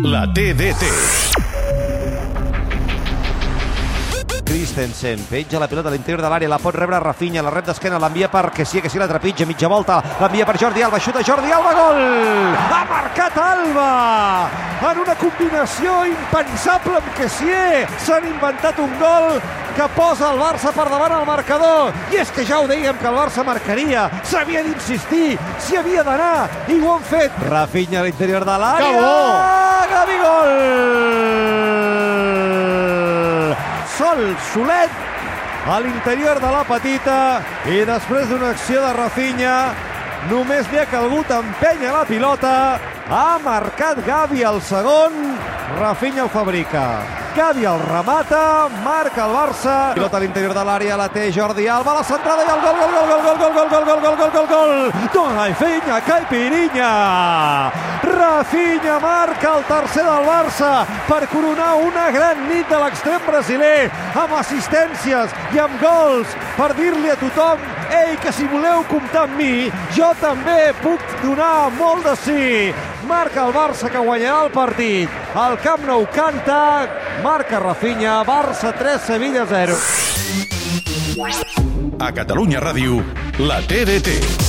La TDT. Christensen penja la pilota a l'interior de l'àrea, la pot rebre Rafinha, la rep d'esquena, l'envia per que sí, que sí, la trepitja, mitja volta, l'envia per Jordi Alba, xuta Jordi Alba, gol! Ha marcat Alba! En una combinació impensable amb Kessier, s'han inventat un gol que posa el Barça per davant al marcador. I és que ja ho dèiem que el Barça marcaria, s'havia d'insistir, s'hi havia d'anar, i ho han fet. Rafinha a l'interior de l'àrea. Que bo! Sol Solet a l'interior de la petita i després d'una acció de Rafinha només li ha calgut empènyer la pilota. Ha marcat Gavi el segon. Rafinha el fabrica. Gavi el remata, marca el Barça. Pilota a l'interior de l'àrea, la té Jordi Alba la centrada i el gol, gol, gol, gol, gol, gol, gol, gol Rafinha, Caipirinha Rafinha marca el tercer del Barça per coronar una gran nit de l'extrem brasiler amb assistències i amb gols per dir-li a tothom ei, que si voleu comptar amb mi jo també puc donar molt de sí marca el Barça que guanyarà el partit. El Camp Nou canta marca Rafinha, Barça 3, Sevilla 0 A Catalunya Ràdio, la TDT.